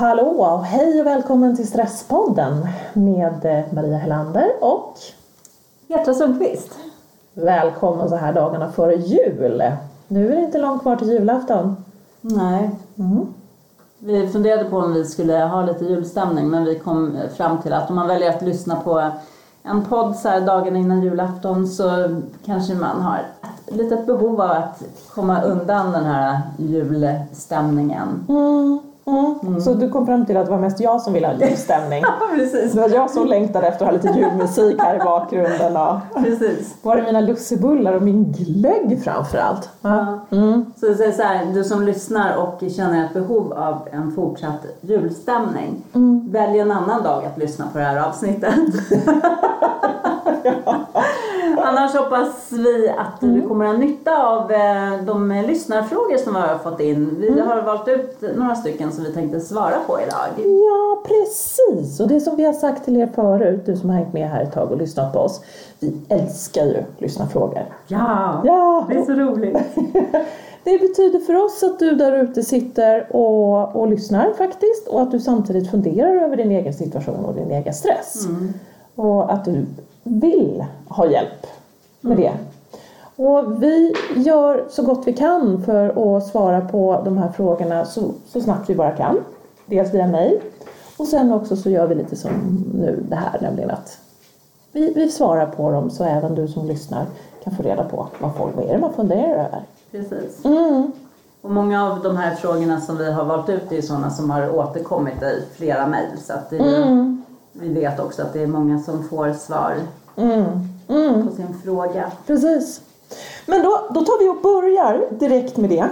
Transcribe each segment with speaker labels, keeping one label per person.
Speaker 1: Hallå och hej och välkommen till Stresspodden med eh, Maria Helander och
Speaker 2: Petra Sundqvist.
Speaker 1: välkommen så här dagarna före jul. Nu är det inte långt kvar till julafton.
Speaker 2: Nej.
Speaker 1: Mm.
Speaker 2: Vi funderade på om vi skulle ha lite julstämning men vi kom fram till att om man väljer att lyssna på en podd så här dagen innan julafton så kanske man har ett litet behov av att komma undan den här julstämningen.
Speaker 1: Mm. Mm. Så du kom fram till att det var mest jag som ville ha julstämning.
Speaker 2: precis.
Speaker 1: Det var jag som längtade efter att ha lite julmusik här i bakgrunden. Och
Speaker 2: precis.
Speaker 1: var är mina lussebullar och min glögg framförallt?
Speaker 2: Ja.
Speaker 1: Mm.
Speaker 2: Så det är så här, du som lyssnar och känner ett behov av en fortsatt julstämning, välj en annan dag att lyssna på det här avsnittet. Annars hoppas vi att du kommer att ha nytta av eh, de lyssnarfrågor som vi har fått in. Vi har valt ut några stycken som vi tänkte svara på idag.
Speaker 1: Ja, precis. Och det som vi har sagt till er förut, du som har hängt med här ett tag och lyssnat på oss. Vi älskar ju lyssnarfrågor.
Speaker 2: Ja,
Speaker 1: Ja!
Speaker 2: det är så roligt.
Speaker 1: Det betyder för oss att du där ute sitter och, och lyssnar faktiskt och att du samtidigt funderar över din egen situation och din egen stress. Och att du vill ha hjälp med det. Och vi gör så gott vi kan för att svara på de här frågorna så, så snabbt vi bara kan. Dels via mail och sen också så gör vi lite som nu det här, nämligen att vi, vi svarar på dem så även du som lyssnar kan få reda på vad, folk, vad är det man funderar över.
Speaker 2: Precis.
Speaker 1: Mm.
Speaker 2: Och många av de här frågorna som vi har valt ut är sådana som har återkommit i flera mejl. Så att det är, ju-
Speaker 1: Mm.
Speaker 2: vi vet också att det är många som får svar
Speaker 1: Mm. Mm.
Speaker 2: på sin fråga.
Speaker 1: Precis. Men då, då tar vi och börjar direkt med det.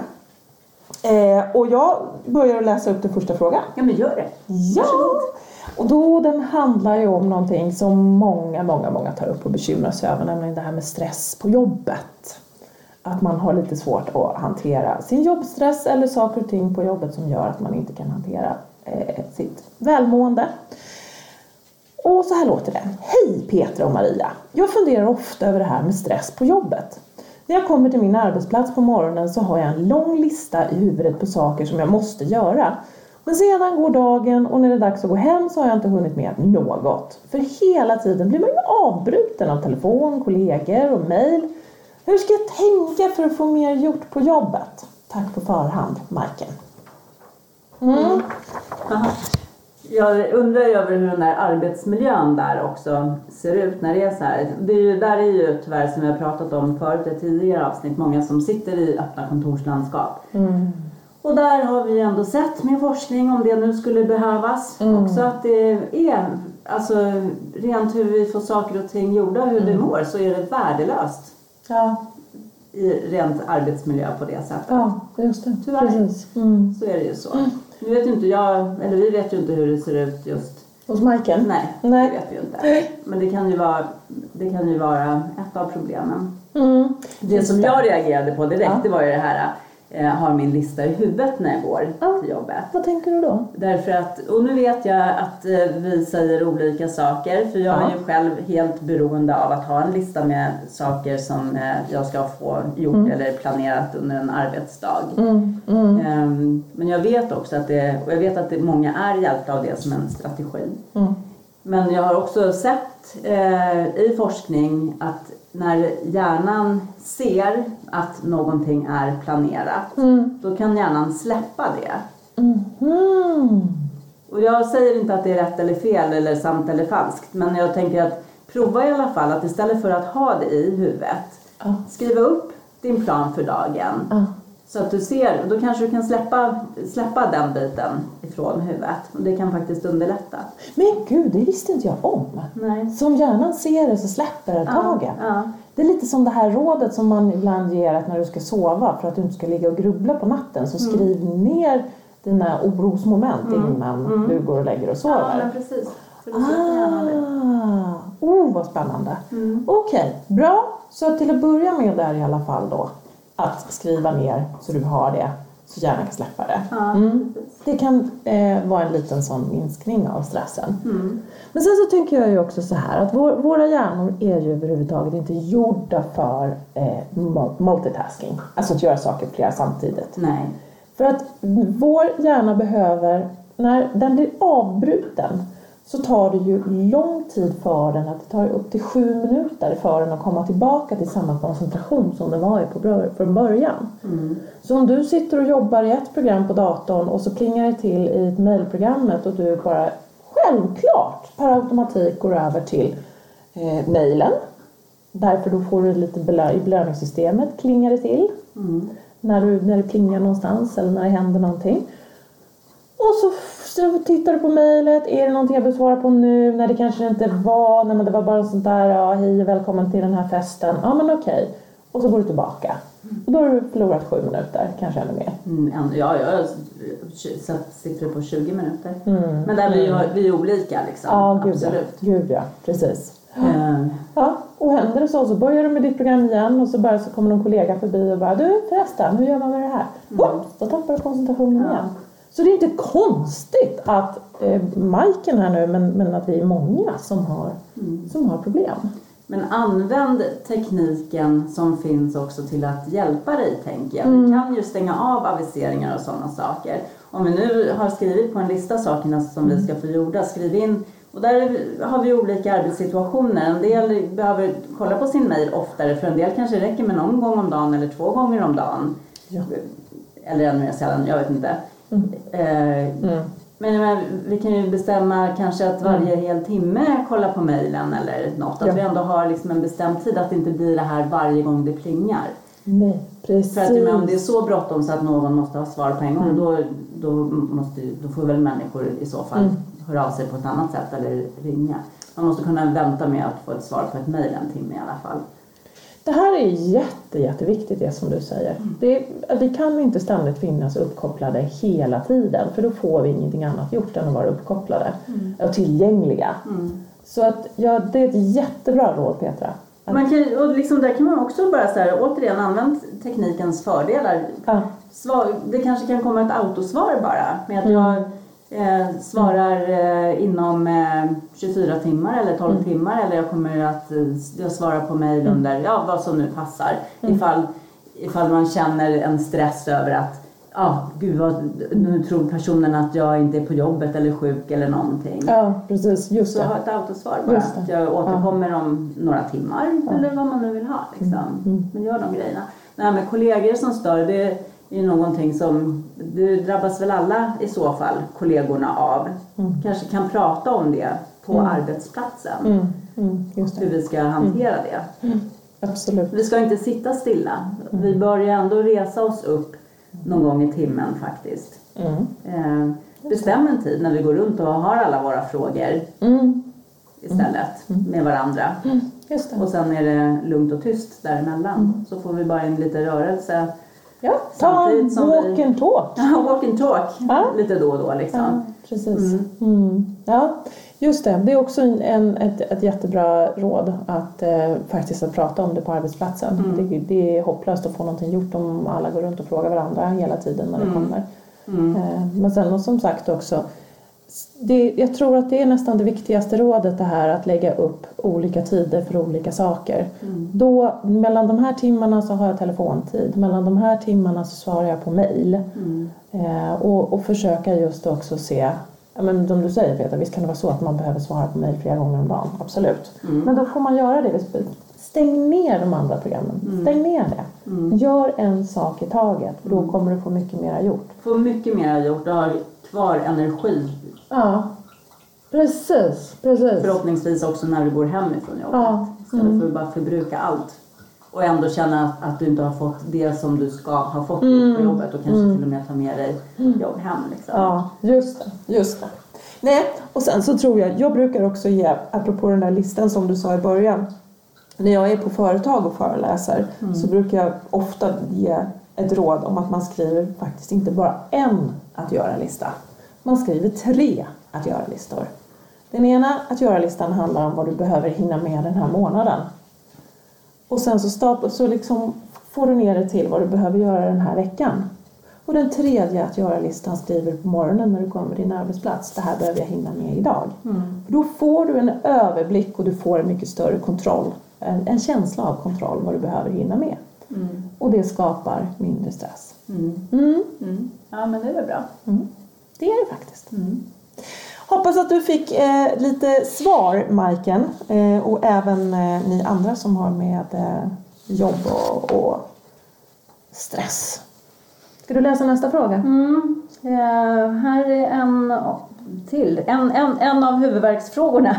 Speaker 1: Eh, och jag börjar läsa upp den första frågan.
Speaker 2: Ja men gör det.
Speaker 1: Ja! Och då den handlar ju om någonting som många, många, många tar upp och bekymrar sig över, nämligen det här med stress på jobbet. Att man har lite svårt att hantera sin jobbstress eller saker och ting på jobbet som gör att man inte kan hantera eh, sitt välmående. Och så här låter det. Hej Petra och Maria! Jag funderar ofta över det här med stress på jobbet. När jag kommer till min arbetsplats på morgonen så har jag en lång lista i huvudet på saker som jag måste göra. Men sedan går dagen och när det är dags att gå hem så har jag inte hunnit med något. För hela tiden blir man ju avbruten av telefon, kollegor och mejl. Hur ska jag tänka för att få mer gjort på jobbet? Tack på förhand, Majken. Mm.
Speaker 2: mm. Jag undrar över hur den där arbetsmiljön där också ser ut när det är så här. Det är ju, där är ju tyvärr som vi har pratat om förut i tidigare avsnitt många som sitter i öppna kontorslandskap.
Speaker 1: Mm.
Speaker 2: Och där har vi ändå sett med forskning om det nu skulle behövas också att det är alltså rent hur vi får saker och ting gjorda hur vi mår så är det värdelöst
Speaker 1: Ja,
Speaker 2: i rent arbetsmiljö på det sättet.
Speaker 1: ja, just det.
Speaker 2: Tyvärr.
Speaker 1: Precis. Mm.
Speaker 2: Så är det ju så. Nu vet inte jag, eller vi vet ju inte hur det ser ut just
Speaker 1: Hos Majken?
Speaker 2: Nej,
Speaker 1: Nej.
Speaker 2: det vet vi ju inte. Men det kan ju vara, det kan ju vara ett av problemen.
Speaker 1: Mm.
Speaker 2: Det som jag reagerade på direkt
Speaker 1: Ja.
Speaker 2: det var ju det här, eh, har min lista i huvudet när jag går
Speaker 1: Ja.
Speaker 2: till jobbet.
Speaker 1: Vad tänker du då?
Speaker 2: Därför att, och nu vet jag att eh, vi säger olika saker för jag är
Speaker 1: Ja.
Speaker 2: ju själv helt beroende av att ha en lista med saker som eh, jag ska få gjort eller planerat under en arbetsdag.
Speaker 1: Mm. Mm.
Speaker 2: Ehm, Men jag vet också att det, och jag vet att det, många är hjälpta av det som en strategi.
Speaker 1: Mm.
Speaker 2: Men jag har också sett i forskning att när hjärnan ser att någonting är planerat,
Speaker 1: Mm.
Speaker 2: då kan hjärnan släppa det.
Speaker 1: Mhm.
Speaker 2: Och jag säger inte att det är rätt eller fel eller sant eller falskt, men jag tänker att prova i alla fall att istället för att ha det i huvudet,
Speaker 1: Ja.
Speaker 2: skriva upp din plan för dagen.
Speaker 1: Ja.
Speaker 2: Så att du ser, då kanske du kan släppa, släppa den biten ifrån huvudet. Och det kan faktiskt underlätta.
Speaker 1: Men gud, det visste inte jag om.
Speaker 2: Nej.
Speaker 1: Så om hjärnan ser det så släpper det taget.
Speaker 2: Ja,
Speaker 1: Det är lite som det här rådet som man ibland ger att när du ska sova för att du inte ska ligga och grubbla på natten så skriv ner dina orosmoment innan du går och lägger och
Speaker 2: ja,
Speaker 1: sover.
Speaker 2: men precis.
Speaker 1: Ah, oh vad spännande. Okej, bra. Så till att börja med där i alla fall då att skriva ner så du har det så hjärnan kan släppa det.
Speaker 2: Ja,
Speaker 1: Mm. Det kan eh, vara en liten sån minskning av stressen.
Speaker 2: Mm.
Speaker 1: Men sen så tänker jag ju också så här att vår, våra hjärnor är ju överhuvudtaget inte gjorda för eh, mul- multitasking. Alltså att göra saker flera samtidigt.
Speaker 2: Nej.
Speaker 1: För att vår hjärna behöver när den blir avbruten så tar det ju lång tid för den, att det tar upp till sju minuter för den att komma tillbaka till samma koncentration som den var i på från början. Så om du sitter och jobbar i ett program på datorn och så plingar det till i ett mejlprogrammet och du bara självklart per automatik går över till eh, mejlen. Därför då får du lite belö- i belöningssystemet klingar det till. När, du, när det plingar någonstans eller när det händer någonting. Och så, så tittar du på mejlet, är det någonting jag behöver svara på nu? När det kanske inte var, när det var bara sånt där, ja hej och välkommen till den här festen. Ja men okej. Och så går du tillbaka. Och då har du förlorat sju minuter, kanske ännu mer.
Speaker 2: Mm, ja, jag satt siffror på 20 minuter. Men där vi, har, vi är olika liksom.
Speaker 1: Mm. Ja, gud ja.
Speaker 2: Absolut.
Speaker 1: Gud ja, precis.
Speaker 2: Eh,
Speaker 1: Ja, och händer det så så börjar du med ditt program igen och så bara så kommer någon kollega förbi och bara du förresten, hur gör man med det här? Oops, då tappar du koncentrationen
Speaker 2: Ja.
Speaker 1: igen. Så det är inte konstigt att eh, Majken här nu, men, men att vi är många som har, som har problem.
Speaker 2: Men använd tekniken som finns också till att hjälpa dig, tänker jag. Vi kan ju stänga av aviseringar och sådana saker. Om vi nu har skrivit på en lista sakerna som vi ska få gjorda, skriv in och där har vi olika arbetssituationer. En del behöver kolla på sin mejl oftare, för en del kanske räcker med någon gång om dagen eller två gånger om dagen.
Speaker 1: Ja.
Speaker 2: Eller ännu mer sällan, jag vet inte. Eh,
Speaker 1: Mm.
Speaker 2: men menar, vi kan ju bestämma kanske att varje
Speaker 1: Mm.
Speaker 2: hel timme kolla på mejlen eller något. Att
Speaker 1: Ja.
Speaker 2: vi ändå har liksom en bestämd tid, att det inte blir det här varje gång det plingar.
Speaker 1: Nej, precis.
Speaker 2: För att om det är så bråttom så att någon måste ha svar på en gång,
Speaker 1: Mm.
Speaker 2: då, då, måste, då får väl människor i så fall
Speaker 1: Mm.
Speaker 2: höra av sig på ett annat sätt eller ringa. Man måste kunna vänta med att få ett svar på ett mejl en timme i alla fall.
Speaker 1: Det här är jätte, jätteviktigt det som du säger. Det, är- vi kan inte ständigt finnas uppkopplade hela tiden för då får vi ingenting annat gjort än att vara uppkopplade och tillgängliga. Så att, ja, det är ett jättebra råd Petra.
Speaker 2: Man kan, och liksom där kan man också bara så här, återigen använd teknikens fördelar.
Speaker 1: ja,
Speaker 2: Svar, det kanske kan komma ett autosvar bara med att
Speaker 1: Mm.
Speaker 2: jag eh, svarar eh, inom eh, 24 timmar eller 12
Speaker 1: Mm.
Speaker 2: timmar eller jag kommer att eh, jag svarar på mejl under ja, vad som nu passar.
Speaker 1: Mm.
Speaker 2: Ifall, ifall man känner en stress över att ja, gud vad, nu tror personen att jag inte är på jobbet eller sjuk eller någonting.
Speaker 1: ja, precis. Just
Speaker 2: Så ha
Speaker 1: det.
Speaker 2: ett autosvar bara. Att jag återkommer om några timmar eller vad man nu vill ha. Liksom.
Speaker 1: Mm.
Speaker 2: Men gör de grejerna. Det här med kollegor som stör, det är någonting som det drabbas väl alla i så fall, kollegorna av. Kanske kan prata om det på arbetsplatsen.
Speaker 1: Mm, mm,
Speaker 2: Hur vi ska hantera det.
Speaker 1: Absolut.
Speaker 2: Vi ska inte sitta stilla. Vi bör ju ändå resa oss upp någon gång i timmen faktiskt.
Speaker 1: Mm.
Speaker 2: Eh, bestäm en tid när vi går runt och har alla våra frågor
Speaker 1: Mm,
Speaker 2: istället med varandra. Och sen är det lugnt och tyst däremellan. Så får vi bara in lite rörelse.
Speaker 1: Ja, ta en walk
Speaker 2: vi-
Speaker 1: and talk.
Speaker 2: Walk and talk
Speaker 1: Ja.
Speaker 2: lite då och då liksom.
Speaker 1: Ja, precis. Mm. Ja, just det. Det är också en, ett, ett jättebra råd att eh, faktiskt att prata om det på arbetsplatsen. Det, det är hopplöst att få någonting gjort om alla går runt och frågar varandra hela tiden när det kommer. Eh, men sen och som sagt också det, jag tror att det är nästan det viktigaste rådet det här att lägga upp olika tider för olika saker. Då, mellan de här timmarna så har jag telefontid, mellan de här timmarna så svarar jag på mail. Eh, och, och försöka just också se, ja, men som du säger Peter, visst kan det vara så att man behöver svara på mail flera gånger om dagen, absolut. Men då får man göra det. Stäng ner de andra programmen, stäng ner det. Gör en sak i taget, då kommer du få mycket mera gjort.
Speaker 2: Få mycket mer gjort och ha kvar energi.
Speaker 1: Ja, precis, precis.
Speaker 2: Förhoppningsvis också när du går hemifrån jobbet.
Speaker 1: Ja.
Speaker 2: Istället för att bara förbruka allt. Och ändå känna att, du inte har fått det som du ska ha fått gjort på jobbet och kanske till och med ta med dig jobb hem. Liksom.
Speaker 1: Ja, just det. Just det. Nej, och sen så tror jag, jag brukar också ge, apropå den där listan som du sa i början, när jag är på företag och föreläser så brukar jag ofta ge ett råd om att man skriver faktiskt inte bara en att göra-lista. Man skriver tre att göra-listor. Den ena att göra-listan handlar om vad du behöver hinna med den här månaden. Och sen så, stap- så liksom får du ner det till vad du behöver göra den här veckan. Och den tredje att göra-listan skriver på morgonen när du kommer till din arbetsplats. Det här behöver jag hinna med idag. För Då får du en överblick och du får en mycket större kontroll. En, en känsla av kontroll vad du behöver hinna med. Och det skapar mindre stress.
Speaker 2: Mm.
Speaker 1: Mm.
Speaker 2: Mm. Ja men det är väl bra.
Speaker 1: Det är det faktiskt. Hoppas att du fick eh, lite svar Majken eh, och även eh, ni andra som har med eh, jobb och, och stress. Ska du läsa nästa fråga?
Speaker 2: Mm. Eh, här är en till. En, en, en av huvudvärksfrågorna.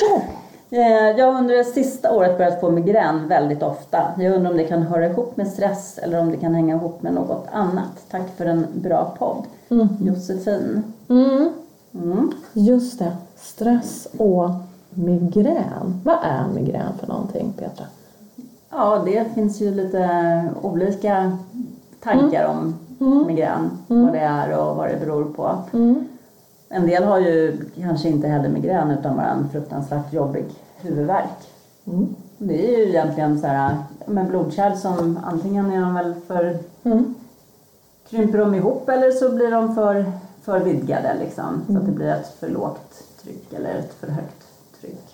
Speaker 1: Ja.
Speaker 2: Eh, Jag har under det sista året börjat få migrän väldigt ofta. Jag undrar om det kan höra ihop med stress eller om det kan hänga ihop med något annat. Tack för en bra podd. Josefin.
Speaker 1: Mm.
Speaker 2: Mm.
Speaker 1: Just det. Stress och migrän. Vad är migrän för någonting Petra?
Speaker 2: Ja, det finns ju lite olika tankar om migrän. Vad det är och vad det beror på.
Speaker 1: Mm.
Speaker 2: En del har ju kanske inte heller migrän utan bara en fruktansvärt jobbig huvudvärk.
Speaker 1: Mm.
Speaker 2: Det är ju egentligen så här, men blodkärl som antingen är de väl för
Speaker 1: Mm.
Speaker 2: krymper de ihop eller så blir de för, för vidgade liksom. Så att det blir ett för lågt tryck eller ett för högt tryck.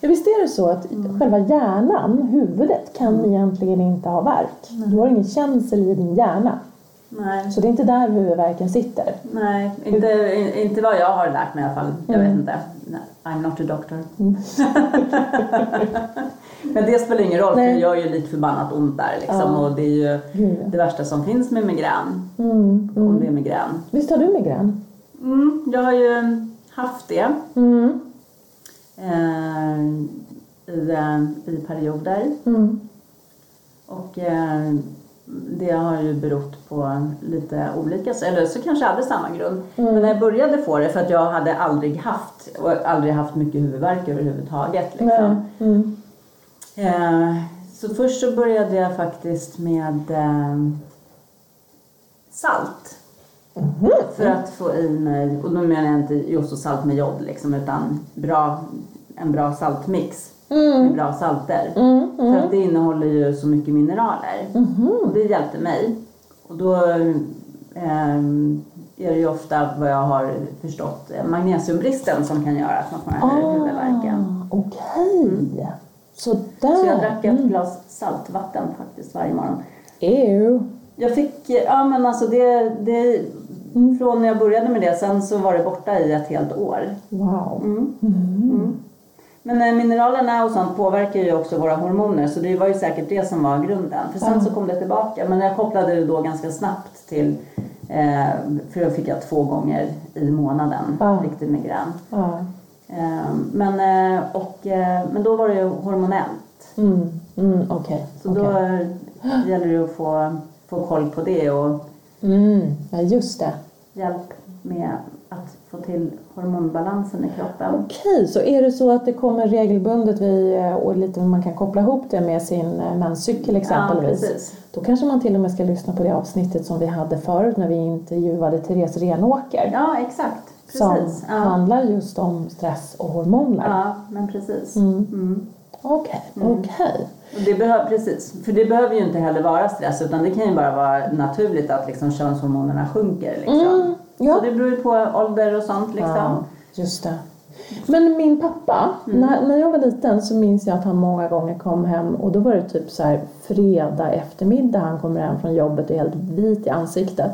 Speaker 1: Ja, visst är det så att själva hjärnan, huvudet, kan egentligen inte ha värk. Du har ingen känsel i din hjärna.
Speaker 2: Nej,
Speaker 1: Så det är inte där huvudvärken sitter.
Speaker 2: nej inte, in- inte vad jag har lärt mig i alla fall. Jag vet inte. I'm not a doctor. Men det spelar ingen roll för
Speaker 1: Nej.
Speaker 2: det gör ju lite förbannat ont där liksom.
Speaker 1: Ja.
Speaker 2: Och det är ju
Speaker 1: Gud.
Speaker 2: det värsta som finns med migrän.
Speaker 1: Mm.
Speaker 2: Om
Speaker 1: Mm.
Speaker 2: det är migrän.
Speaker 1: Visst har du migrän?
Speaker 2: Mm, jag har ju haft det.
Speaker 1: Mm.
Speaker 2: eh, i, eh, i perioder.
Speaker 1: Mm.
Speaker 2: Och eh, det har ju berott på lite olika, eller så kanske jag hade samma grund.
Speaker 1: Mm.
Speaker 2: Men när jag började få det, för att jag hade aldrig haft, och aldrig haft mycket huvudvärk överhuvudtaget. Liksom.
Speaker 1: Mm.
Speaker 2: Eh, så först så började jag faktiskt med eh, salt.
Speaker 1: Mhm.
Speaker 2: För att få i mig, och då menar jag inte just och salt med jod liksom, utan bra, en bra saltmix med
Speaker 1: Mm.
Speaker 2: bra salter.
Speaker 1: Mm.
Speaker 2: För att det innehåller ju så mycket mineraler.
Speaker 1: Mhm.
Speaker 2: Och det hjälpte mig. Och då ehm, är det ju ofta vad jag har förstått eh, magnesiumbristen som kan göra att man får den här huvudvärken.
Speaker 1: Ah, Okej. Så där.
Speaker 2: Så jag drack ett glas saltvatten faktiskt varje morgon.
Speaker 1: Ew.
Speaker 2: Jag fick, eh, ja men alltså det, det från när jag började med det, sen så var det borta i ett helt år.
Speaker 1: Wow.
Speaker 2: Mm. Mm. Men eh, mineralerna och sånt påverkar ju också våra hormoner så det var ju säkert det som var grunden. För sen så kom det tillbaka men jag kopplade det då ganska snabbt till eh, för då fick jag två gånger i månaden
Speaker 1: Ja.
Speaker 2: riktig migrän. Eh, men, eh, och, eh, men då var det ju hormonellt.
Speaker 1: Mm. Mm. Okej.
Speaker 2: Så
Speaker 1: Okej.
Speaker 2: då gäller det att få, få koll på det och
Speaker 1: Mm. Ja, just det.
Speaker 2: hjälp med att få till hormonbalansen i kroppen.
Speaker 1: Okej, så är det så att det kommer regelbundet vid, eh, och lite man kan koppla ihop det med sin eh, menscykel exempelvis.
Speaker 2: precis.
Speaker 1: Då kanske man till och med ska lyssna på det avsnittet som vi hade förut när vi intervjuade Therese Renåker.
Speaker 2: Ja, exakt.
Speaker 1: som
Speaker 2: Precis. Ja.
Speaker 1: handlar just om stress och hormoner.
Speaker 2: ja, men precis.
Speaker 1: Mm.
Speaker 2: Mm.
Speaker 1: Okej, okej.
Speaker 2: Och det behöver, precis, för det behöver ju inte heller vara stress utan det kan ju bara vara naturligt att liksom könshormonerna sjunker. Liksom.
Speaker 1: Ja.
Speaker 2: Så det beror ju på ålder och sånt. Liksom.
Speaker 1: Ja, just det. Men min pappa,
Speaker 2: Mm.
Speaker 1: när, när jag var liten så minns jag att han många gånger kom hem och då var det typ så här fredag eftermiddag han kommer hem från jobbet och är helt vit i ansiktet.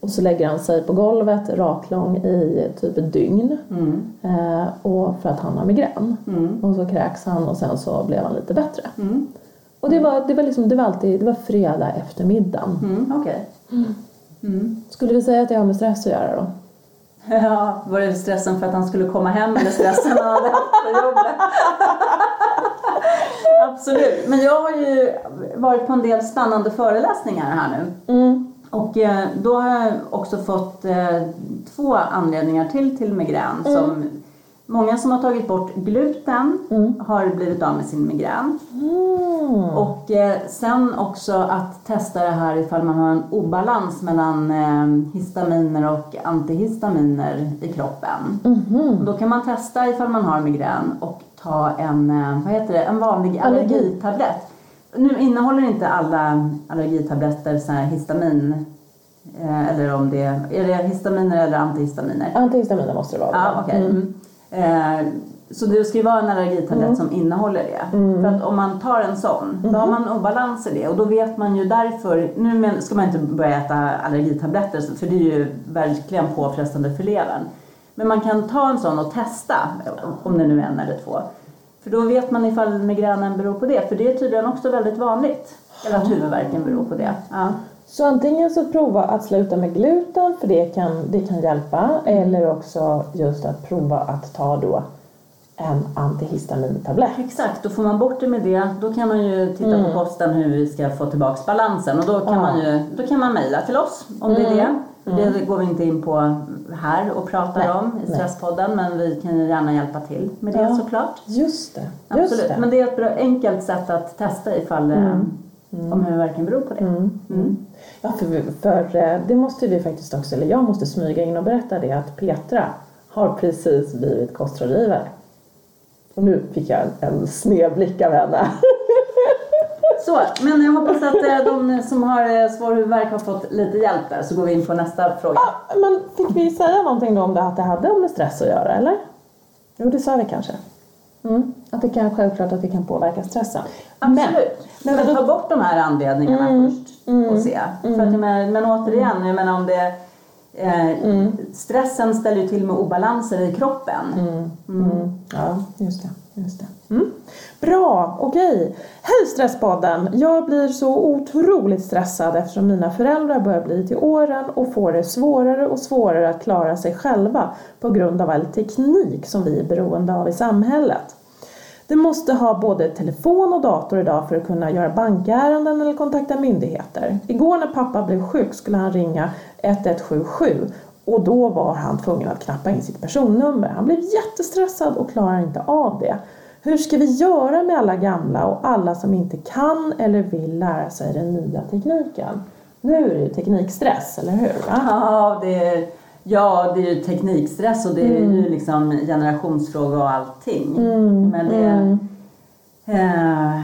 Speaker 1: Och så lägger han sig på golvet raklång i typ ett dygn.
Speaker 2: Mm.
Speaker 1: Eh, och för att han har migrän.
Speaker 2: Mm.
Speaker 1: Och så kräks han och sen så blev han lite bättre.
Speaker 2: Mm.
Speaker 1: Och det var, det var liksom, det var alltid, det var fredag eftermiddagen.
Speaker 2: Mm. Okej. Mm.
Speaker 1: Skulle vi säga att det har med stress att göra då?
Speaker 2: Ja, var det stressen för att han skulle komma hem eller stressen han hade haft på jobbet? Absolut. Men jag har ju varit på en del spännande föreläsningar här nu.
Speaker 1: Mm.
Speaker 2: Och eh, då har jag också fått eh, två anledningar till till migrän. Som många som har tagit bort gluten har blivit av med sin migrän.
Speaker 1: Mm.
Speaker 2: Och eh, sen också att testa det här ifall man har en obalans mellan eh, histaminer och antihistaminer i kroppen. Och Då kan man testa ifall man har migrän och ta en, eh, vad heter det, en vanlig
Speaker 1: Allergi.
Speaker 2: allergitablett. Nu innehåller inte alla allergitabletter så här histamin, eh, eller om det är det histaminer eller antihistaminer?
Speaker 1: Antihistaminer måste det vara.
Speaker 2: Ja, okej. Mm. Eh, så det ska ju vara en allergitablett
Speaker 1: Mm.
Speaker 2: som innehåller det. För att om man tar en sån, då har man obalans i det och då vet man ju därför, nu men- ska man inte börja äta allergitabletter för det är ju verkligen påfrestande för levern. Men man kan ta en sån och testa, om det nu är en eller två. För då vet man ifall migränen beror på det, för det är tydligen också väldigt vanligt. Eller att huvudvärken beror på det. Ja.
Speaker 1: Så antingen så prova att sluta med gluten för det kan, det kan hjälpa eller också just att prova att ta då en antihistamintablett.
Speaker 2: Exakt, då får man bort det med det. Då kan man ju titta på kosten hur vi ska få tillbaka balansen och då kan
Speaker 1: Mm. Ja.
Speaker 2: man ju då kan man mejla till oss om det är det.
Speaker 1: Mm.
Speaker 2: Det går vi inte in på här och pratar
Speaker 1: Nej,
Speaker 2: om i
Speaker 1: nej.
Speaker 2: Stresspodden men vi kan ju gärna hjälpa till med det
Speaker 1: Ja.
Speaker 2: såklart.
Speaker 1: Just det. Just
Speaker 2: Absolut,
Speaker 1: det.
Speaker 2: men det är ett bra, enkelt sätt att testa ifall eh, om huvudvärken beror på det. Mm.
Speaker 1: Ja, för, för eh, det måste vi faktiskt också, eller jag måste smyga in och berätta det att Petra har precis blivit kostrådgivare. Och nu fick jag en, en snedblick av henne.
Speaker 2: Så, men jag hoppas att eh, de som har eh, svår huvudvärk har fått lite hjälp där så går vi in på nästa fråga.
Speaker 1: Ja, men fick vi säga någonting då om det att det hade med stress att göra eller? Jo, det sa vi kanske. Mm. Att det kan självklart att det kan påverka stressen.
Speaker 2: Absolut. Men,
Speaker 1: men då-
Speaker 2: ta bort de här anledningarna
Speaker 1: Mm,
Speaker 2: först och se. För att, jag menar, men återigen, jag menar om det eh, Stressen ställer ju till med obalanser i kroppen.
Speaker 1: Mm. Ja, just det. Just det. Mm. Bra, okej. Hej Stresspodden! Jag blir så otroligt stressad eftersom mina föräldrar börjar bli till åren och får det svårare och svårare att klara sig själva på grund av all teknik som vi är beroende av i samhället. Du måste ha både telefon och dator idag för att kunna göra bankärenden eller kontakta myndigheter. Igår när pappa blev sjuk skulle han ringa 1177 och då var han tvungen att knappa in sitt personnummer. Han blev jättestressad och klarar inte av det. Hur ska vi göra med alla gamla och alla som inte kan eller vill lära sig den nya tekniken? Nu är det ju teknikstress, eller hur? Va?
Speaker 2: Ja, det är, ja, det är ju teknikstress och det är ju liksom generationsfråga och allting. Men det, eh,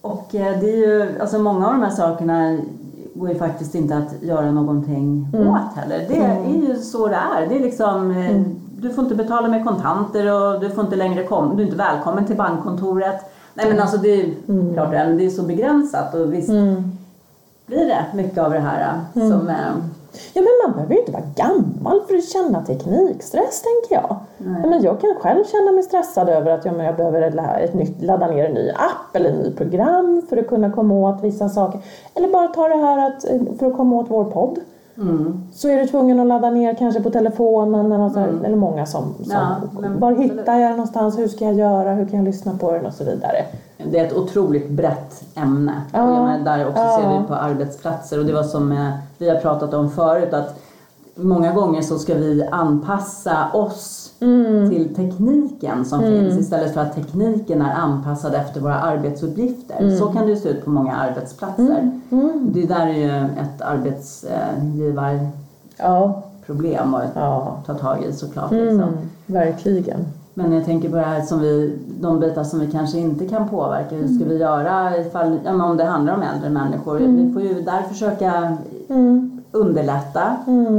Speaker 2: och eh, det är ju, alltså många av de här sakerna går ju faktiskt inte att göra någonting åt heller. Det är ju så det är. Det är liksom, eh, Du får inte betala med kontanter och du får inte längre kom, du är inte välkommen till bankkontoret. Nej men alltså det är klart det är, men det är så begränsat och visst blir det mycket av det här eh, som
Speaker 1: Ja, men man behöver ju inte vara gammal för att känna teknikstress, tänker jag. Ja, men jag kan själv känna mig stressad över att ja, men jag behöver ett nytt, ladda ner en ny app eller ett nytt program för att kunna komma åt vissa saker. Eller bara ta det här att, eh, för att komma åt vår podd.
Speaker 2: mm.
Speaker 1: Så är du tvungen att ladda ner kanske på telefonen eller, så här, eller många som, som
Speaker 2: Ja, men
Speaker 1: var hittar jag den någonstans, hur ska jag göra, hur kan jag lyssna på den och så vidare.
Speaker 2: Det är ett otroligt brett ämne.
Speaker 1: Ja.
Speaker 2: Och jag menar, där också
Speaker 1: Ja.
Speaker 2: ser vi på arbetsplatser och det var som eh, vi har pratat om förut att många gånger så ska vi anpassa oss
Speaker 1: Mm.
Speaker 2: till tekniken som finns istället för att tekniken är anpassad efter våra arbetsuppgifter.
Speaker 1: Mm.
Speaker 2: Så kan det se ut på många arbetsplatser. Det där är ju ett arbetsgivarproblem
Speaker 1: Ja,
Speaker 2: att
Speaker 1: ja.
Speaker 2: ta tag i såklart. Liksom.
Speaker 1: Mm, verkligen.
Speaker 2: Men jag tänker på det här som vi, de bitar som vi kanske inte kan påverka. Hur ska vi göra ifall, ja, om det handlar om äldre människor? Vi får ju där försöka
Speaker 1: Mm.
Speaker 2: underlätta.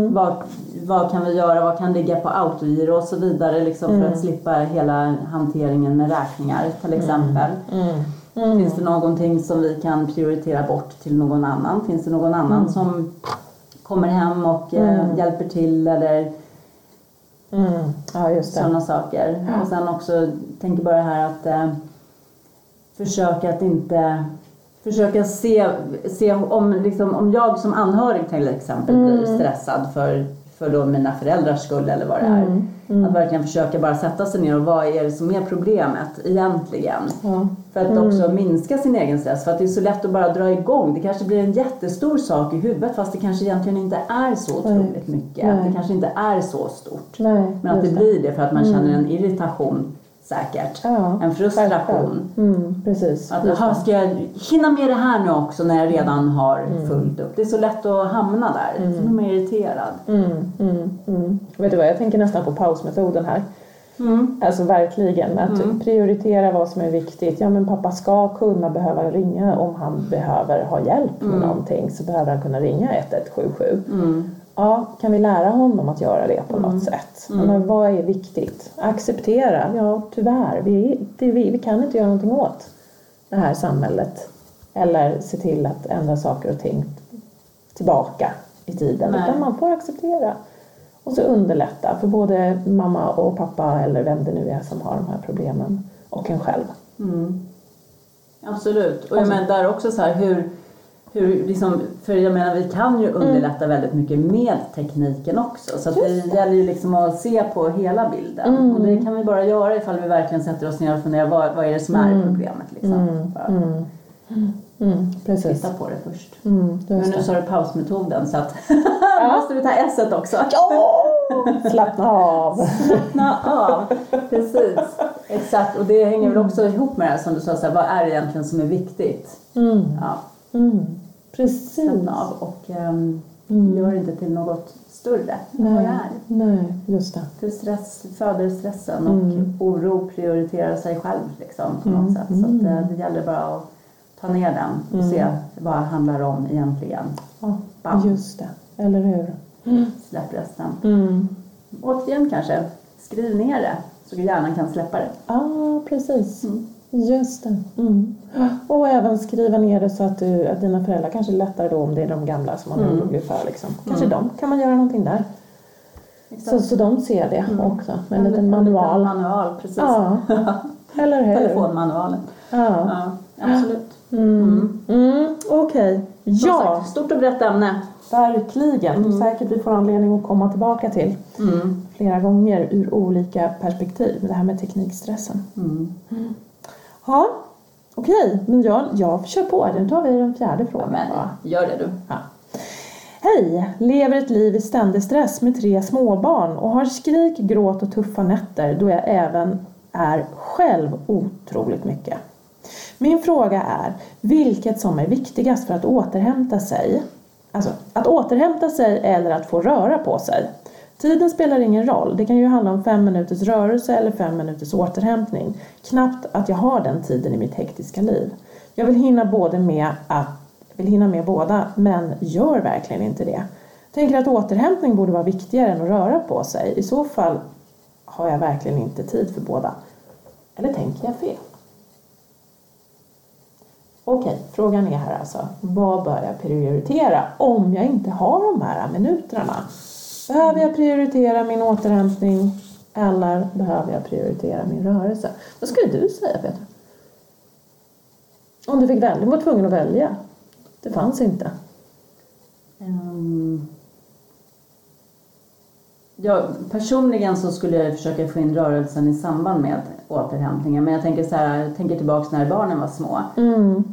Speaker 2: Vad, vad kan vi göra? Vad kan ligga på autogiro och så vidare liksom, för att slippa hela hanteringen med räkningar till exempel.
Speaker 1: Mm.
Speaker 2: Finns det någonting som vi kan prioritera bort till någon annan? Finns det någon annan som kommer hem och eh, hjälper till eller
Speaker 1: Mm. Ja,
Speaker 2: sådana saker. Och sen också, tänker bara här att eh, försöka att inte Försöka se, se om, liksom, om jag som anhörig till exempel blir stressad för, för då mina föräldrars skull eller vad det är. Att verkligen försöka bara sätta sig ner och vad är det som är problemet egentligen?
Speaker 1: Ja.
Speaker 2: För att också minska sin egen stress. För att det är så lätt att bara dra igång. Det kanske blir en jättestor sak i huvudet fast det kanske egentligen inte är så otroligt mycket.
Speaker 1: Nej.
Speaker 2: Det kanske inte är så stort.
Speaker 1: Nej,
Speaker 2: Men att det
Speaker 1: just
Speaker 2: blir det för att man känner en irritation säkert.
Speaker 1: Ja,
Speaker 2: en frustration.
Speaker 1: Mm, precis.
Speaker 2: Att aha, ska jag hinna med det här nu också när jag redan har
Speaker 1: Mm.
Speaker 2: fullt upp? Det är så lätt att hamna där. Så blir man irriterad.
Speaker 1: Mm, mm, mm. Vet du vad, jag tänker nästan på pausmetoden här.
Speaker 2: Mm.
Speaker 1: Alltså verkligen, att prioritera vad som är viktigt. Ja men pappa ska kunna behöva ringa om han behöver ha hjälp med någonting så behöver han kunna ringa 1177.
Speaker 2: Mm.
Speaker 1: Ja, kan vi lära honom att göra det på något sätt? Men vad är viktigt? Acceptera? Ja, tyvärr. Vi, det, vi, vi kan inte göra någonting åt det här samhället. Eller se till att ändra saker och ting tillbaka i tiden.
Speaker 2: Nej.
Speaker 1: Utan man får acceptera. Och så underlätta för både mamma och pappa eller vem det nu är som har de här problemen. Och en själv.
Speaker 2: Absolut. Och jag menar där också så här hur, hur liksom, för jag menar vi kan ju underlätta väldigt mycket med tekniken också. Så att det gäller ju liksom att se på hela bilden. Och det kan vi bara göra ifall vi verkligen sätter oss ner och funderar vad, vad är det som är problemet liksom. Bara
Speaker 1: Mm, precis.
Speaker 2: titta på det först.
Speaker 1: Mm,
Speaker 2: Men nu
Speaker 1: det.
Speaker 2: sa du pausmetoden så att nu måste vi ta S också.
Speaker 1: Ja! Slappna av.
Speaker 2: Slappna av. Precis. Exakt. Och det hänger väl också ihop med det här som du sa, så här, vad är det egentligen som är viktigt?
Speaker 1: Mm,
Speaker 2: Ja,
Speaker 1: mm, precis.
Speaker 2: av och um, gör inte till något större än vad det är.
Speaker 1: nej, just det.
Speaker 2: För stress föder stressen och oro prioriterar sig själv liksom, på något sätt. Så att, eh, det gäller bara att ta ner den och se vad det handlar om egentligen.
Speaker 1: Ja,
Speaker 2: Bam.
Speaker 1: just det. Eller hur?
Speaker 2: Släpp resten.
Speaker 1: Mm.
Speaker 2: Återigen kanske, skriv ner det så hjärnan kan släppa det.
Speaker 1: Ja, precis. Just det. Mm. Och även skriva ner det så att, du, att dina föräldrar kanske lättare då om det är de gamla som man är orolig för. Liksom. Kanske de kan man göra någonting där. Så, så de ser det också. Med en liten manual.
Speaker 2: manual, precis.
Speaker 1: Ja, eller hur?
Speaker 2: Telefonmanualen.
Speaker 1: Ja.
Speaker 2: Ja, absolut.
Speaker 1: Mm. Mm. Okej.
Speaker 2: Som
Speaker 1: Ja,
Speaker 2: sagt, stort och brett ämne.
Speaker 1: verkligen. Säkert vi får anledning att komma tillbaka till
Speaker 2: Mm.
Speaker 1: flera gånger ur olika perspektiv. Det här med teknikstressen.
Speaker 2: Mm.
Speaker 1: Ja, okej. Men jag, jag kör på. Nu tar vi den fjärde frågan.
Speaker 2: men,
Speaker 1: va?
Speaker 2: gör det du.
Speaker 1: Ja. Hej! Lever ett liv i ständig stress med tre småbarn och har skrik, gråt och tuffa nätter då jag även är själv otroligt mycket. Min fråga är vilket som är viktigast för att återhämta sig. Alltså, att återhämta sig eller att få röra på sig. Tiden spelar ingen roll. Det kan ju handla om fem minuters rörelse eller fem minuters återhämtning. Knappt att jag har den tiden i mitt hektiska liv. Jag vill hinna både med att vill hinna med båda, men gör verkligen inte det. Tänker att återhämtning borde vara viktigare än att röra på sig. I så fall har jag verkligen inte tid för båda. Eller tänker jag fel? Okej, frågan är här alltså. Vad bör jag prioritera om jag inte har de här minuterna? Behöver jag prioritera min återhämtning eller behöver jag prioritera min rörelse? Vad skulle du säga Petra? Om du fick välja, du var tvungen att välja. Det fanns inte.
Speaker 2: Ehm, Ja, personligen så skulle jag försöka få in rörelsen i samband med återhämtningen. Men jag tänker så här, jag tänker tillbaks när barnen var små.
Speaker 1: Mm.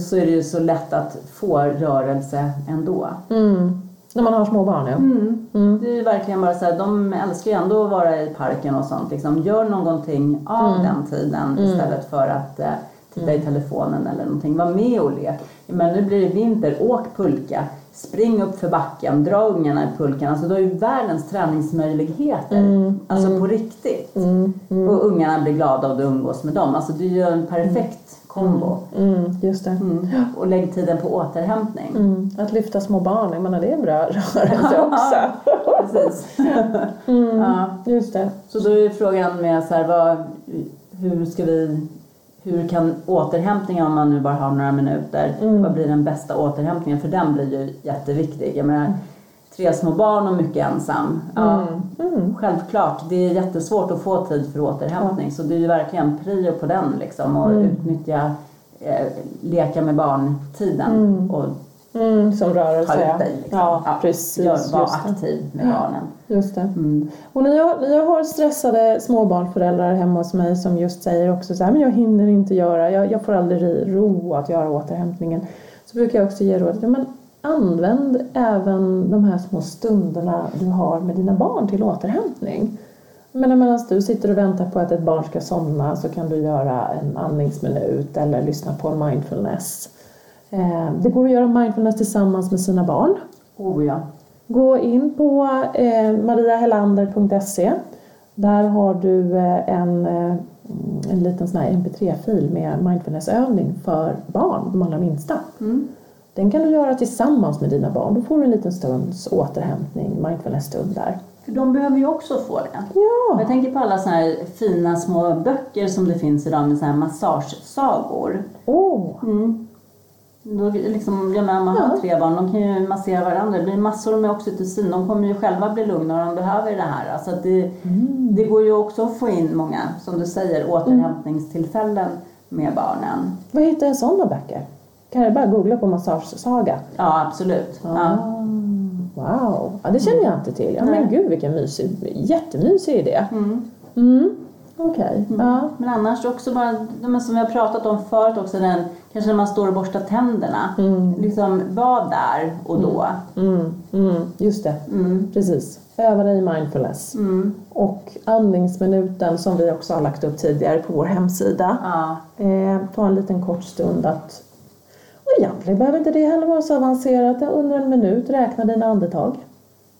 Speaker 2: Så är det ju så lätt att få rörelse ändå.
Speaker 1: Mm. När man har små barn, ja.
Speaker 2: Mm.
Speaker 1: Mm.
Speaker 2: Det är verkligen bara så här, de älskar ju ändå att vara i parken och sånt. Liksom. Gör någonting av den tiden istället för att eh, titta i telefonen eller någonting. Var med och lek. Men nu blir det vinter, åk pulka. Spring upp för backen, dra ungarna i pulkan. Alltså du har ju världens träningsmöjligheter. Alltså på riktigt. Och ungarna blir glada och du umgås med dem. Alltså det är ju en perfekt kombo.
Speaker 1: Mm, just det.
Speaker 2: Mm. Och lägg tiden på återhämtning.
Speaker 1: Mm. Att lyfta små barn, jag menar det är bra rörelse också.
Speaker 2: Precis. ja.
Speaker 1: Just det.
Speaker 2: Så då är frågan med så här, vad, hur ska vi hur kan återhämtningen, om man nu bara har några minuter, vad blir den bästa återhämtningen? För den blir ju jätteviktig. Jag menar, tre små barn och mycket ensam. Ja, Självklart, det är jättesvårt att få tid för återhämtning. Så det är ju verkligen prio på den liksom och utnyttja eh, leka med barn-tiden. Och
Speaker 1: Mm, som rörelse,
Speaker 2: ta
Speaker 1: ja.
Speaker 2: ut dig. Liksom.
Speaker 1: Ja, precis.
Speaker 2: Gör, var aktiv med barnen.
Speaker 1: Just det.
Speaker 2: Mm.
Speaker 1: Och när jag, när jag har stressade småbarnföräldrar hemma hos mig som just säger också så här, men jag hinner inte göra, jag, jag får aldrig ro att göra återhämtningen. Så brukar jag också ge rådet, ja, men använd även de här små stunderna du har med dina barn till återhämtning. Men medan du sitter och väntar på att ett barn ska somna så kan du göra en andningsminut eller lyssna på en mindfulness. Eh, Det går att göra mindfulness tillsammans med sina barn.
Speaker 2: Oh ja.
Speaker 1: Gå in på eh, mariahelander.se. Där har du eh, en, en liten sån här mp3-fil med mindfulnessövning för barn, de allra minsta.
Speaker 2: Mm.
Speaker 1: Den kan du göra tillsammans med dina barn. Då får du en liten stunds återhämtning, mindfulness-stund där.
Speaker 2: För de behöver ju också få det.
Speaker 1: Ja!
Speaker 2: Jag tänker på alla så här fina små böcker som det finns idag med så här massagesagor.
Speaker 1: Åh!
Speaker 2: Mm. Då liksom, jag menar, man har
Speaker 1: Ja.
Speaker 2: tre barn, de kan ju massera varandra. Det blir massor med oxytocin. De kommer ju själva bli lugna och de behöver det här. Alltså det, det går ju också att få in många, som du säger, återhämtningstillfällen med barnen.
Speaker 1: Vad hittar jag sådana böcker? Kan jag bara googla på massagesaga?
Speaker 2: Ja, absolut. Ja.
Speaker 1: Ah, wow, ja, det känner jag inte till. Ja, men gud vilken mysig, jättemysig idé.
Speaker 2: Mm.
Speaker 1: Mm. Okej, ja.
Speaker 2: Men annars också bara, men som vi har pratat om förut också, den, kanske när man står och borstar tänderna. Liksom, var där och då.
Speaker 1: Mm, mm, just det,
Speaker 2: Mm.
Speaker 1: precis. Öva dig i mindfulness.
Speaker 2: Mm.
Speaker 1: Och andningsminuten som vi också har lagt upp tidigare på vår hemsida.
Speaker 2: Ja.
Speaker 1: Eh, ta en liten kort stund att... Egentligen behöver inte det heller vara så avancerat. Under en minut räkna dina andetag.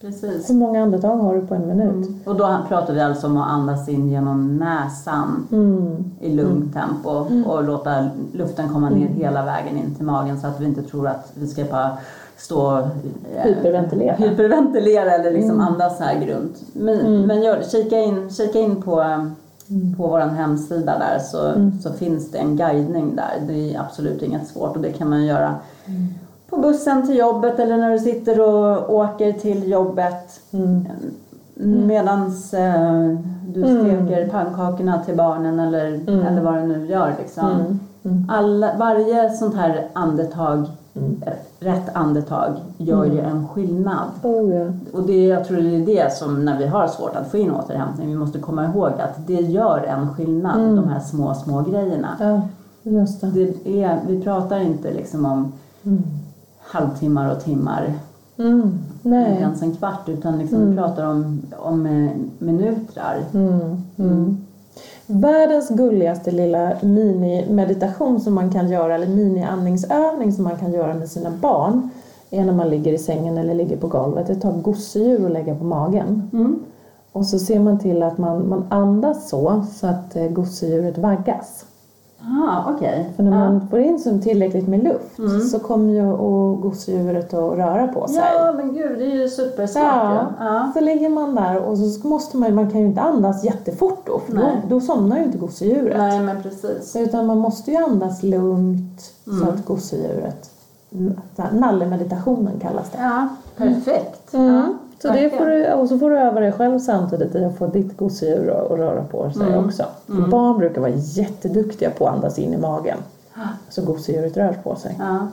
Speaker 2: Precis.
Speaker 1: Hur många andetag har du på en minut?
Speaker 2: Och då pratar vi alltså om att andas in genom näsan
Speaker 1: Mm.
Speaker 2: i lugnt tempo och låta luften komma ner hela vägen in till magen så att vi inte tror att vi ska bara stå eh,
Speaker 1: Hyperventilera.
Speaker 2: hyperventilera eller liksom andas så här grunt. Men, men gör, kika, in, kika in på, eh, på vår hemsida där så, så finns det en guidning där. Det är absolut inget svårt och det kan man göra på bussen till jobbet eller när du sitter och åker till jobbet.
Speaker 1: Mm.
Speaker 2: Medans eh, du steker pannkakorna till barnen eller, eller vad du nu gör. Liksom. Alla, varje sånt här andetag, eh, rätt andetag, gör ju en skillnad.
Speaker 1: Oh, ja.
Speaker 2: Och det, jag tror det är det som när vi har svårt att få in återhämtning, vi måste komma ihåg att det gör en skillnad, de här små, små grejerna.
Speaker 1: ja, just det.
Speaker 2: Det är, vi pratar inte liksom om halvtimmar och timmar,
Speaker 1: Mm.
Speaker 2: inte
Speaker 1: Nej.
Speaker 2: ens en kvart, utan liksom vi pratar om, om minuter.
Speaker 1: Världens gulligaste lilla mini-meditation som man kan göra, eller mini-andningsövning som man kan göra med sina barn är när man ligger i sängen eller ligger på golvet. Att ta gosedjur och lägga på magen.
Speaker 2: Mm.
Speaker 1: Och så ser man till att man, man andas så, så att eh, gosedjuret vaggas.
Speaker 2: Ah, okej.
Speaker 1: För när man får in så tillräckligt med luft så kommer ju och gosedjuret att röra på sig.
Speaker 2: Ja, men gud, det är ju supersmart
Speaker 1: Ja.
Speaker 2: Ja.
Speaker 1: så ligger man där och så måste man, man kan ju inte andas jättefort då för då, då somnar ju inte gosedjuret.
Speaker 2: Nej, men precis.
Speaker 1: Utan man måste ju andas lugnt så
Speaker 2: Mm.
Speaker 1: att gosedjuret, nallemeditationen kallas det.
Speaker 2: Ja, perfekt.
Speaker 1: Mm.
Speaker 2: Ja,
Speaker 1: Så det får du, och så får du öva dig själv samtidigt i att få ditt gosedjur att röra på sig
Speaker 2: Mm.
Speaker 1: också. För barn brukar vara jätteduktiga på att andas in i magen. Så gosedjuret rör på sig.
Speaker 2: Ja.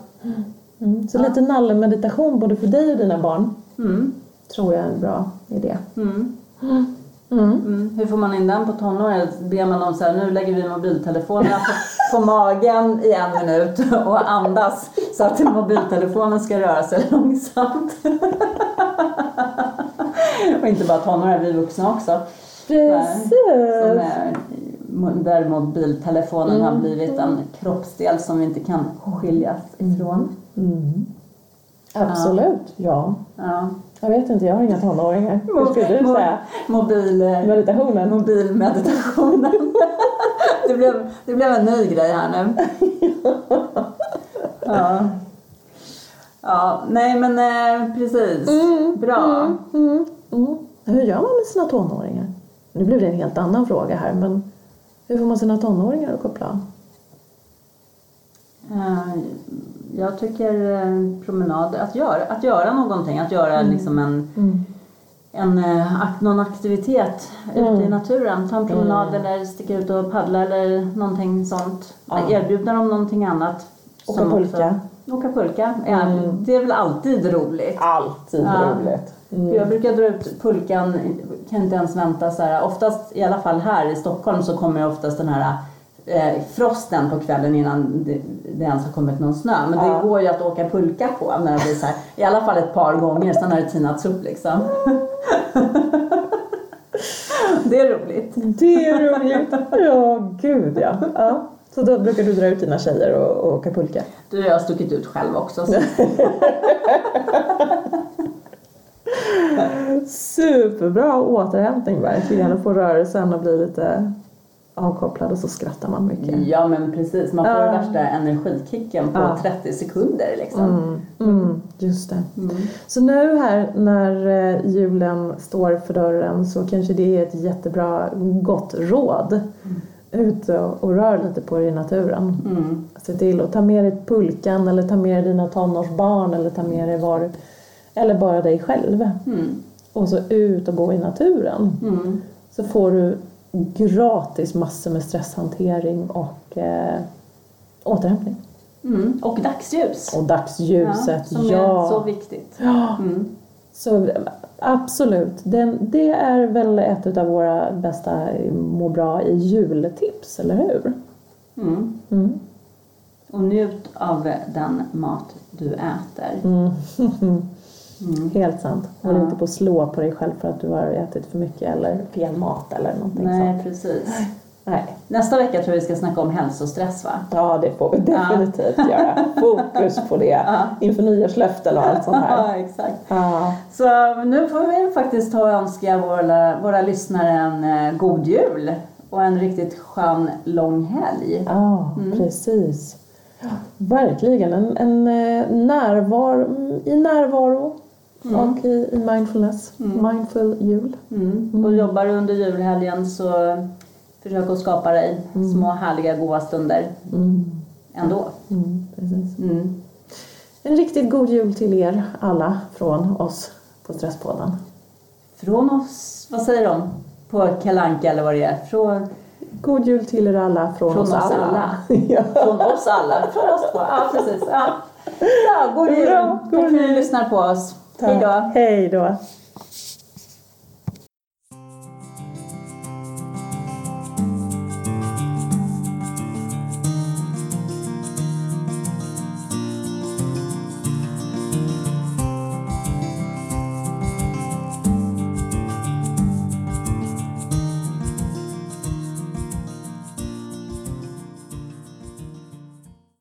Speaker 1: Mm. Så lite nallemeditation både för dig och dina barn
Speaker 2: Mm.
Speaker 1: tror jag är en bra idé.
Speaker 2: Mm.
Speaker 1: Mm.
Speaker 2: Mm. Hur får man in den på tonåren? Ber man dem så här, nu lägger vi mobiltelefonerna på, på magen i en minut och andas så att mobiltelefonen ska röra sig långsamt. Och inte bara tonåringar, vi vuxna också.
Speaker 1: Precis!
Speaker 2: Som är, där mobiltelefonen har blivit en kroppsdel som vi inte kan skiljas ifrån.
Speaker 1: Mm. Absolut, ja.
Speaker 2: Ja.
Speaker 1: Jag vet inte, jag har inga tonåringar. Hur skulle du
Speaker 2: Mo-
Speaker 1: säga?
Speaker 2: Mobil,
Speaker 1: Meditationen?
Speaker 2: mobilmeditationen. det, blev, det blev en ny grej här nu. Ja. Ja, nej men eh, precis. Bra.
Speaker 1: Mm. Mm. Hur gör man med sina tonåringar? Nu blev det en helt annan fråga här, men hur får man sina tonåringar att koppla av?
Speaker 2: Eh, Jag tycker eh, promenad, att göra, att göra någonting, att göra liksom en, en, eh, någon aktivitet ute i naturen. Ta en promenad eller sticka ut och paddla eller någonting sånt.
Speaker 1: Ja.
Speaker 2: Erbjuda dem någonting annat.
Speaker 1: Åka pulka.
Speaker 2: Åka pulka, ja, det är väl alltid roligt.
Speaker 1: Alltid
Speaker 2: Ja.
Speaker 1: roligt.
Speaker 2: För Jag brukar dra ut pulkan, kan inte ens vänta så här. Oftast, i alla fall här i Stockholm, så kommer oftast den här eh, frosten på kvällen innan det, det ens har kommit någon snö. Men
Speaker 1: Ja.
Speaker 2: det går ju att åka pulka på när det blir så här, i alla fall ett par gånger, sen har det tinats upp liksom. det är roligt.
Speaker 1: Det är roligt. Ja, gud ja. ja. Så då brukar du dra ut dina tjejer och, och åka pulka?
Speaker 2: Du har jag stuckit ut själv också. Så.
Speaker 1: Superbra återhämtning verkligen. Att få rörelsen att bli lite avkopplad och så skrattar man mycket.
Speaker 2: Ja men precis, man får
Speaker 1: Ja.
Speaker 2: värsta energikicken på
Speaker 1: Ja.
Speaker 2: 30 sekunder liksom.
Speaker 1: Mm, mm, just det.
Speaker 2: Mm.
Speaker 1: Så nu här när eh, julen står för dörren så kanske det är ett jättebra gott råd. Ut och, rör lite på dig i naturen.
Speaker 2: Mm.
Speaker 1: Se till att ta med dig pulkan eller ta med dig dina tonårsbarn eller ta med dig var eller bara dig själv.
Speaker 2: Mm.
Speaker 1: Och så ut och gå i naturen.
Speaker 2: Mm.
Speaker 1: Så får du gratis massor med stresshantering och eh, återhämtning.
Speaker 2: Mm. Och dagsljus.
Speaker 1: Och dagsljuset,
Speaker 2: som
Speaker 1: ja.
Speaker 2: är så viktigt.
Speaker 1: Ja,
Speaker 2: Mm.
Speaker 1: så absolut. Den, det är väl ett av våra bästa må bra i jultips, eller hur?
Speaker 2: Mm.
Speaker 1: Mm.
Speaker 2: Och njut av den mat du äter.
Speaker 1: Mm.
Speaker 2: Mm.
Speaker 1: Helt sant. Håll
Speaker 2: Ja.
Speaker 1: inte på att slå på dig själv för att du har ätit för mycket eller fel mat eller någonting
Speaker 2: Nej,
Speaker 1: sånt.
Speaker 2: precis.
Speaker 1: Nej.
Speaker 2: Nästa vecka tror jag vi ska snacka om hälsostress va?
Speaker 1: Ja, det får vi
Speaker 2: Ja.
Speaker 1: definitivt göra. Fokus på det
Speaker 2: Ja.
Speaker 1: inför nyårslöften och allt sånt här.
Speaker 2: Ja, exakt.
Speaker 1: Ja.
Speaker 2: Så nu får vi faktiskt ta och önska våra, våra lyssnare en eh, god jul och en riktigt skön lång helg.
Speaker 1: Ja,
Speaker 2: Mm.
Speaker 1: precis. Ja, verkligen. En, en eh, närvaro, mm, i närvaro och i, i mindfulness.
Speaker 2: Mm.
Speaker 1: Mindful jul.
Speaker 2: Mm. Och jobbar du under julhelgen så försök att skapa dig små härliga goda stunder
Speaker 1: Mm.
Speaker 2: ändå.
Speaker 1: Mm.
Speaker 2: Mm.
Speaker 1: En riktigt god jul till er alla från oss på Stresspodden.
Speaker 2: Från oss, vad säger de? På Kalanka eller vad det är? Från,
Speaker 1: God jul till er alla från,
Speaker 2: Från
Speaker 1: oss,
Speaker 2: oss
Speaker 1: alla.
Speaker 2: alla.
Speaker 1: ja.
Speaker 2: från oss alla. Från oss två. Ja, precis. Ja. Ja, god jul.
Speaker 1: Bra, god
Speaker 2: Tack för att ni lyssnar på oss. Hej då.
Speaker 1: Hej då.